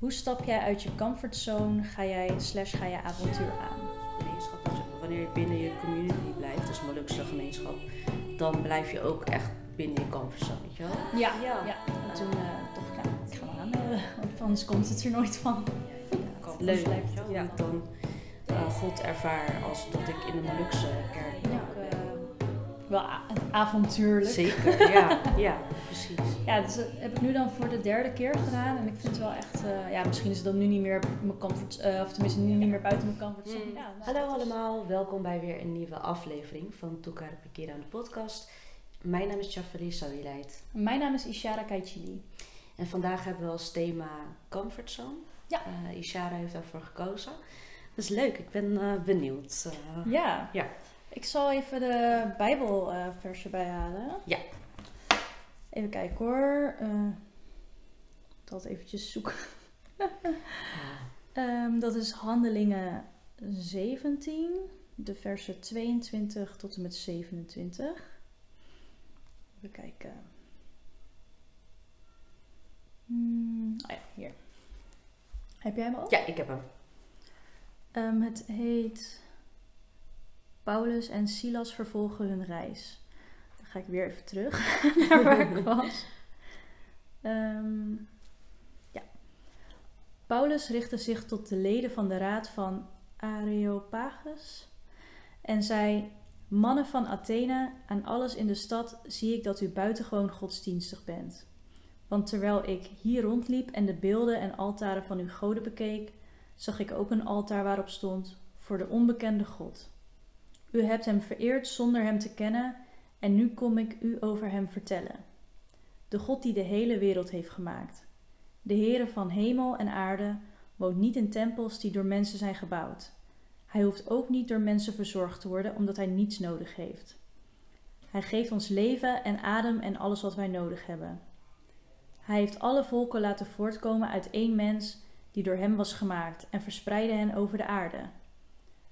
Hoe stap jij uit je comfortzone? Ga jij slash ga je avontuur aan? gemeenschap. Dus wanneer je binnen je community blijft, dus Molukse gemeenschap, dan blijf je ook echt binnen je comfortzone, weet je wel? Ja, ja. Ja. En toen uh, dacht ik, nou, ik ga maar aan, uh, want anders komt het er nooit van. Leuk, ik dan uh, God ervaar als dat ik in de Molukse kerk wel avontuurlijk. Zeker, ja, ja, precies. Ja, dus dat heb ik nu dan voor de derde keer gedaan. En ik vind het wel echt, eh, ja, misschien is het dan nu niet meer mijn comfort, eh, of tenminste nu niet meer buiten mijn comfortzone. Mm. Ja, Hallo allemaal, welkom bij weer een nieuwe aflevering van Toekar aan de podcast. Mijn naam is Jafari Sawileid Mijn naam is Ishara Kaichili. en vandaag hebben we als thema comfortzone. Ja. Eh, Ishara heeft daarvoor gekozen. Dat is leuk, ik ben benieuwd. Ja. Ja. Ik zal even de Bijbelverse bijhalen. Ja. Even kijken hoor. Eh, dat eventjes zoeken. Ehm, dat is Handelingen 17, de versen 22 tot en met 27. Even kijken. Hmm, ah ja, hier. Heb jij hem ook? ja, ik heb hem. Ehm, het heet Paulus en Silas vervolgen hun reis. Dan ga ik weer even terug naar waar ik was. Ehm, ja. Paulus richtte zich tot de leden van de raad van Areopagus en zei: Mannen van Athene, aan alles in de stad zie ik dat u buitengewoon godsdienstig bent. Want terwijl ik hier rondliep en de beelden en altaren van uw goden bekeek, zag ik ook een altaar waarop stond voor de onbekende God. U hebt hem vereerd zonder hem te kennen en nu kom ik u over hem vertellen. De God die de hele wereld heeft gemaakt. De Heere van hemel en aarde woont niet in tempels die door mensen zijn gebouwd. Hij hoeft ook niet door mensen verzorgd te worden omdat hij niets nodig heeft. Hij geeft ons leven en adem en alles wat wij nodig hebben. Hij heeft alle volken laten voortkomen uit één mens die door hem was gemaakt en verspreidde hen over de aarde.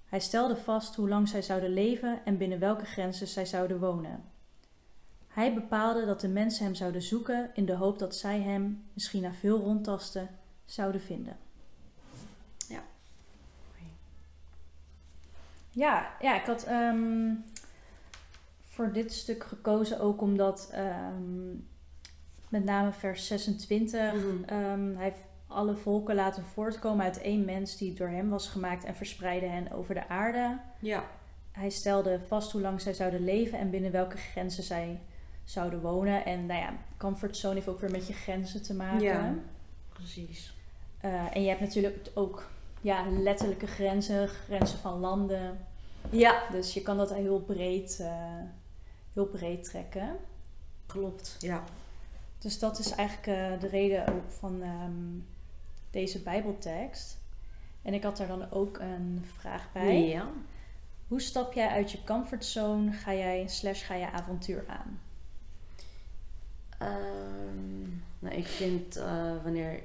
Hij stelde vast hoe lang zij zouden leven en binnen welke grenzen zij zouden wonen. Hij bepaalde dat de mensen hem zouden zoeken in de hoop dat zij hem, misschien na veel rondtasten, zouden vinden. Ja. Ja, ja ik had ehm, voor dit stuk gekozen ook omdat ehm, met name vers 26 Mhm. Ehm, hij alle volken laten voortkomen uit één mens die door hem was gemaakt en verspreidde hen over de aarde. Ja, Hij stelde vast hoe lang zij zouden leven en binnen welke grenzen zij zouden wonen. En nou ja, comfortzone heeft ook weer met je grenzen te maken. Ja. precies. Eh, en je hebt natuurlijk ook ja, letterlijke grenzen, grenzen van landen. Ja, Dus je kan dat heel breed, eh, heel breed trekken. klopt. Ja. Dus dat is eigenlijk eh, de reden ook van ehm, deze Bijbeltekst. En ik had daar dan ook een vraag bij. Ja. Hoe stap jij uit je comfortzone? Ga jij slash ga je avontuur aan? Ehm, nou, ik vind eh, wanneer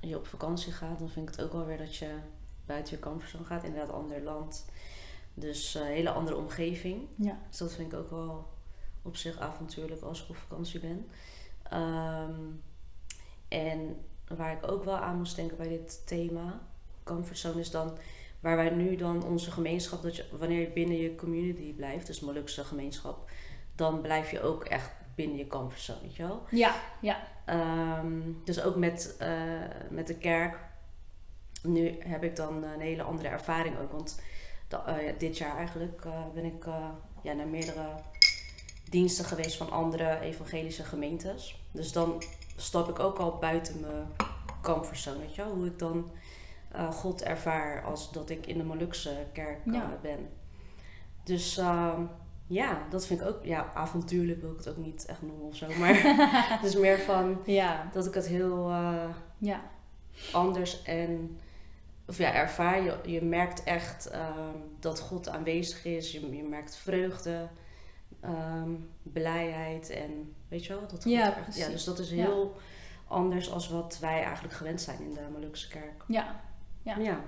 je op vakantie gaat, dan vind ik het ook wel weer dat je buiten je comfortzone gaat. Inderdaad, ander land. Dus een hele andere omgeving. Ja. Dus dat vind ik ook wel op zich avontuurlijk als ik op vakantie ben. Ehm, en waar ik ook wel aan moest denken bij dit thema, comfortzone, is dan waar wij nu dan onze gemeenschap, dat je, wanneer je binnen je community blijft, dus Molukse gemeenschap, dan blijf je ook echt binnen je comfortzone, weet je wel. Ja, ja. Ehm, dus ook met, eh, met de kerk. Nu heb ik dan een hele andere ervaring ook. Want da- eh, dit jaar eigenlijk eh, ben ik ja, naar meerdere diensten geweest van andere evangelische gemeentes. Dus dan stap ik ook al buiten mijn comfortzone. Weet je wel? Hoe ik dan eh, God ervaar als dat ik in de Molukse kerk eh, Ja. ben. Dus ehm, ja, dat vind ik ook... Ja, avontuurlijk wil ik het ook niet echt noemen of zo. Maar het is meer van Ja, dat ik het heel eh, ja. anders en of ja, ervaar. Je, je merkt echt ehm, dat God aanwezig is. Je, je merkt vreugde, ehm, blijheid en weet je wel? Dat God Ja, precies. ja, dus dat is Ja. heel anders als wat wij eigenlijk gewend zijn in de Molukse kerk. Ja, Ja. ja.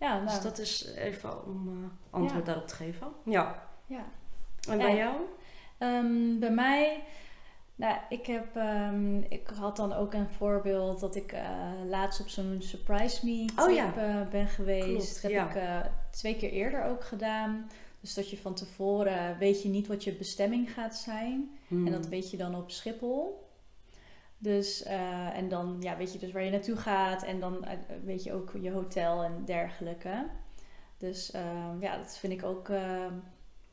ja, nou, dus dat is even om eh, antwoord daarop te geven. Ja. ja. En bij En- jou? Ehm, bij mij Nou, ik, heb, ehm, ik had dan ook een voorbeeld dat ik eh, laatst op zo'n surprise me trip Oh ja. eh, ben geweest. Klopt, dat heb ja. ik twee keer eerder ook gedaan. Dus dat je van tevoren weet je niet wat je bestemming gaat zijn. Hmm. En dat weet je dan op Schiphol. Dus, eh, en dan ja, weet je dus waar je naartoe gaat. En dan eh, weet je ook je hotel en dergelijke. Dus eh, ja, dat vind ik ook eh,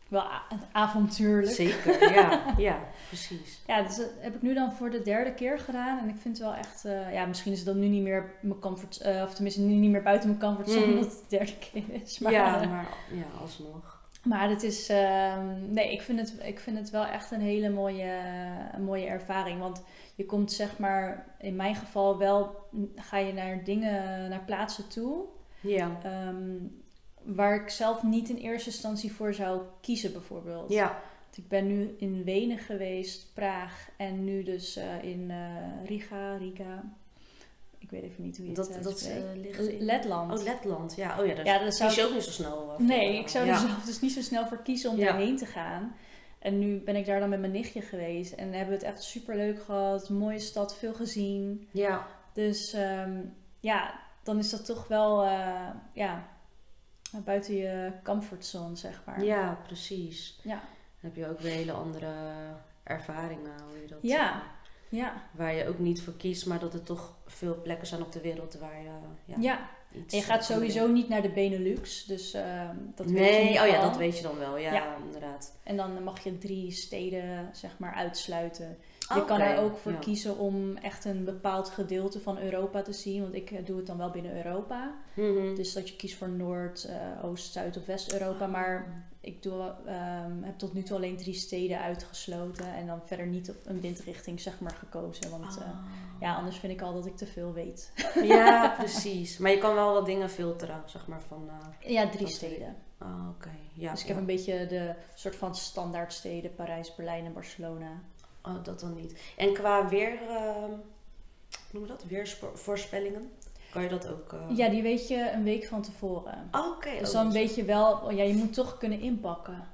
wel avontuurlijk. Zeker, ja, ja, precies. Ja, dus dat heb ik nu dan voor de derde keer gedaan. En ik vind het wel echt... ja, misschien is het dan nu niet meer mijn comfort... of tenminste nu niet meer buiten mijn comfortzone Mm. dat het de derde keer is. Maar, ja, maar ja, alsnog. Maar het is... ehm, nee, ik vind, het, ik vind het wel echt een hele mooie, een mooie ervaring. Want je komt zeg maar... In mijn geval wel... Ga je naar dingen... Naar plaatsen toe... Ja, ehm, waar ik zelf niet in eerste instantie voor zou kiezen bijvoorbeeld. ja, Want Ik ben nu in Wenen geweest, Praag en nu dus eh, in eh, Riga, Riga. Ik weet even niet hoe je het dat, eh, dat spreekt. eh, ligt in... Letland. Oh, Letland, ja. Oh ja, daar Ja, dat kies zou je ook niet zo snel eh, voor. nee, ik zou ja. er zelf dus niet zo snel voor kiezen om daarheen te gaan. En nu ben ik daar dan met mijn nichtje geweest en hebben we het echt super leuk gehad. Mooie stad, veel gezien. Ja, Dus ehm, ja, dan is dat toch wel eh, ja, buiten je comfortzone, zeg maar. ja, precies. Ja. Dan heb je ook weer hele andere ervaringen, hoe je dat... Ja. eh, Ja, waar je ook niet voor kiest, maar dat er toch veel plekken zijn op de wereld waar je ja, ja. iets... En je gaat sowieso niet naar de Benelux, dus ehm, dat weet je Nee, nu oh ja, dat weet je dan wel. Ja, Ja. inderdaad. En dan mag je drie steden zeg maar uitsluiten. Je kan er ook voor ja. kiezen om echt een bepaald gedeelte van Europa te zien. Want ik eh, doe het dan wel binnen Europa. Mhm. Dus dat je kiest voor Noord, eh, Oost, Zuid of West-Europa. Maar ik doe, ehm, heb tot nu toe alleen drie steden uitgesloten. En dan verder niet op een windrichting zeg maar gekozen. Want eh, Ah. ja, anders vind ik al dat ik te veel weet. Ja, precies. Maar je kan wel wat dingen filteren, zeg maar, van... Ja, drie steden. ah, oké. Ja, dus ik ja. heb een beetje de soort van standaardsteden. Parijs, Berlijn en Barcelona. Oh, dat dan niet. En qua weer... ehm, hoe noem dat? Weersvoorspellingen? Kan je dat ook... eh, Ja, die weet je een week van tevoren. Oh, oké. Dus oh, dan dat- weet je wel, oh ja, je moet toch kunnen inpakken.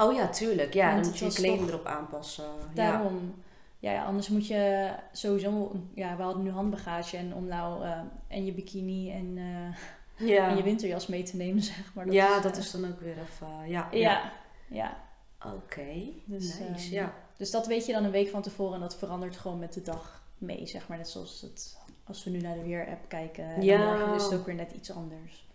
Oh ja, tuurlijk. Ja, Want dan moet je je kleding erop aanpassen. Ja. Daarom. Ja. ja, anders moet je sowieso, ja, we hadden nu handbagage en om nou, eh, en je bikini en, eh, Ja. en je winterjas mee te nemen, zeg maar. ja, eh, dat is dan ook weer even... ja, Ja, ja. Oké, Dus, nice. ehm, ja. Dus dat weet je dan een week van tevoren en dat verandert gewoon met de dag mee, zeg maar. Net zoals het, als we nu naar de weer-app kijken. En morgen is het ook weer net iets anders.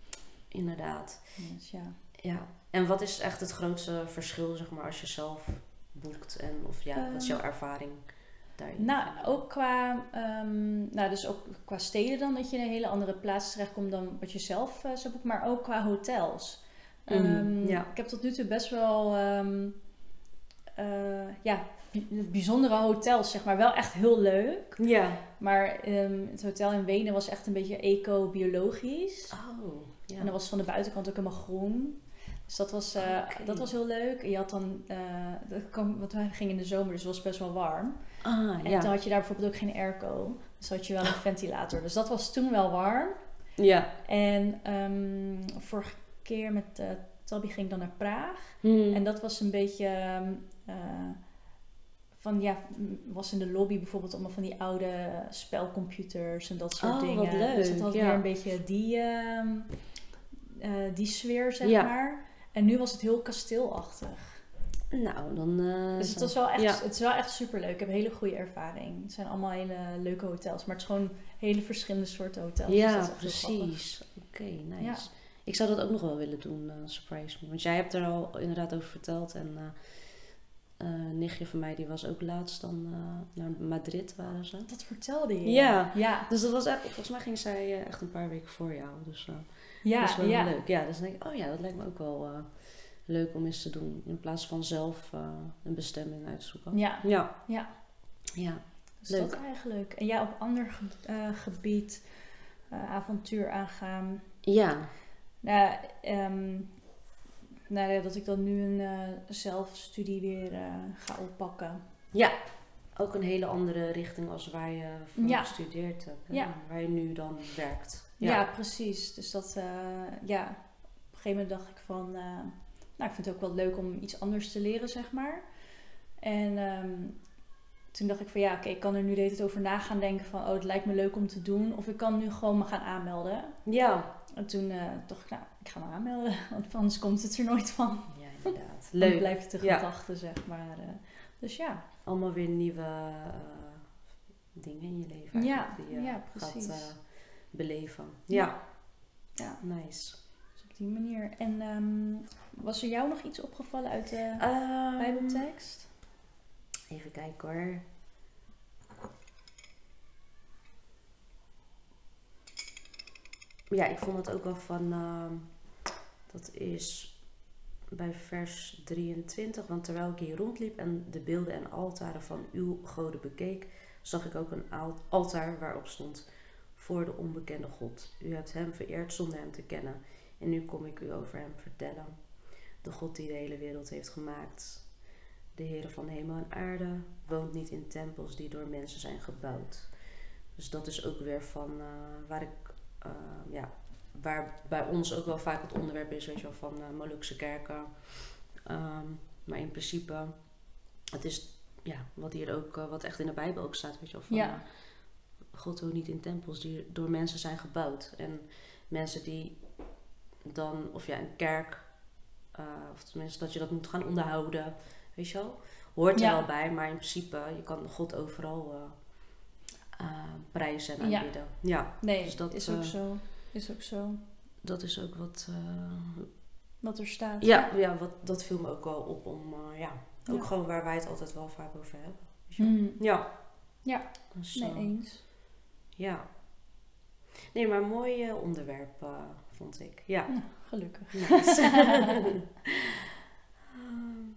Inderdaad. Dus ja. Ja. En wat is echt het grootste verschil, zeg maar, als je zelf boekt? En of ja, wat is jouw ervaring daarin? Nou, ook qua, ehm, nou, dus ook qua steden dan, dat je in een hele andere plaats terechtkomt dan wat je zelf eh, zou boeken, maar ook qua hotels. Mhm, Ehm, ja. Ik heb tot nu toe best wel, ehm, eh, ja, bi- bijzondere hotels, zeg maar. Wel echt heel leuk. Ja. Maar ehm, het hotel in Wenen was echt een beetje eco-biologisch. Oh, ja. En dat was van de buitenkant ook helemaal groen. Dus dat was, eh, dat was heel leuk. En je had dan, eh, dat kwam, want wij gingen in de zomer, dus het was best wel warm. Ah, En ja. toen had je daar bijvoorbeeld ook geen airco. Dus had je wel een ventilator. Dus dat was toen wel warm. Ja. En ehm, vorige keer met uh, Tabby ging ik dan naar Praag. Hmm. En dat was een beetje... ehm, eh, van ja, was in de lobby bijvoorbeeld allemaal van die oude spelcomputers en dat soort Oh, dingen. wat leuk, Dus dat had ja. weer een beetje die, ehm, eh, die sfeer, zeg Ja. maar. En nu was het heel kasteelachtig. Nou, dan... eh, Dus het, was wel echt, Ja. het is wel echt super leuk. Ik heb een hele goede ervaring. Het zijn allemaal hele leuke hotels. Maar het is gewoon hele verschillende soorten hotels. Dus Ja, precies. Oké, nice. Ja. Ik zou dat ook nog wel willen doen, surprise me. Want jij hebt er al inderdaad over verteld. En een nichtje van mij, die was ook laatst dan eh, naar Madrid, waren ze. Dat vertelde je. Ja. Ja, Dus dat was echt, volgens mij ging zij eh, echt een paar weken voor jou. Dus ja, dat is wel ja. leuk. Ja, dus dan denk ik, oh ja, dat lijkt me ook wel leuk om eens te doen. In plaats van zelf een bestemming uitzoeken. Ja, Ja. ja. Ja. Dus Leuk. dat eigenlijk. En ja, op ander ge- gebied avontuur aangaan. Ja. Nou, ehm, nou ja, dat ik dan nu een eh, zelfstudie weer eh, ga oppakken. Ja. Ook een hele andere richting als waar je van Ja. gestudeerd hebt. hè, Ja. Waar je nu dan werkt. Ja, precies. Dus dat, ja, op een gegeven moment dacht ik van, nou, ik vind het ook wel leuk om iets anders te leren, zeg maar. En ehm, toen dacht ik van ja, oké, ik kan er nu de hele tijd over na gaan denken van, oh, het lijkt me leuk om te doen. Of ik kan nu gewoon me gaan aanmelden. Ja. En toen dacht ik, nou, ik ga me aanmelden, want anders komt het er nooit van. Ja, inderdaad. Dan Leuk. blijft het de Ja. gedachte, zeg maar. eh. dus ja, Allemaal weer nieuwe eh, dingen in je leven Ja, die je ja, gaat precies. eh, beleven. Ja. Ja. Nice. dus op die manier. En ehm, was er jou nog iets opgevallen uit de Ehm, Bijbeltekst? Even kijken hoor. Ja, ik vond het ook wel van. ehm, dat is bij vers 23. Want terwijl ik hier rondliep en de beelden en altaren van uw goden bekeek, zag ik ook een al- altaar waarop stond: Voor de onbekende God. U hebt hem vereerd zonder hem te kennen. En nu kom ik u over hem vertellen. De God die de hele wereld heeft gemaakt. De Heere van hemel en aarde woont niet in tempels die door mensen zijn gebouwd. Dus dat is ook weer van eh, waar ik, eh, ja, waar bij ons ook wel vaak het onderwerp is, weet je wel, van eh Molukse kerken. Ehm, maar in principe, het is ja, wat hier ook, wat echt in de Bijbel ook staat, weet je wel, van Ja. God woont niet in tempels die door mensen zijn gebouwd. En mensen die dan, of ja, een kerk, of tenminste dat je dat moet gaan onderhouden, weet je wel. Hoort er Ja. wel bij, maar in principe, je kan God overal eh, eh, prijzen en Ja. aanbidden. Ja. Nee, Dus dat, is ook eh, zo. Is ook zo. dat is ook wat, Wat er staat. ja, ja wat, dat viel me ook wel op om, ja, ook Ja. gewoon waar wij het altijd wel vaak over hebben. Mm. Ja. Ja. Dus, Nee, eens. ja. Nee, maar een mooi onderwerp, vond ik. Ja. Nou, gelukkig. Nice.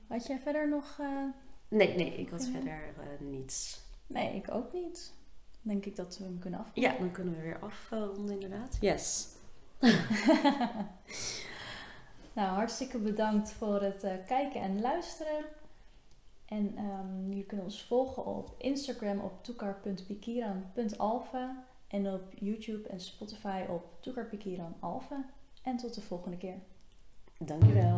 Had jij verder nog... eh, nee, nee, ik had Ja. verder eh, niets. Nee, ik ook niet. Denk ik dat we hem kunnen afronden. Ja, dan kunnen we weer afronden inderdaad. Yes. Nou, hartstikke bedankt voor het eh, kijken en luisteren. En ehm jullie kunnen ons volgen op Instagram op toekar.pikiran.alpha en op YouTube en Spotify op toekarpikiranalpha. En tot de volgende keer. Dankjewel.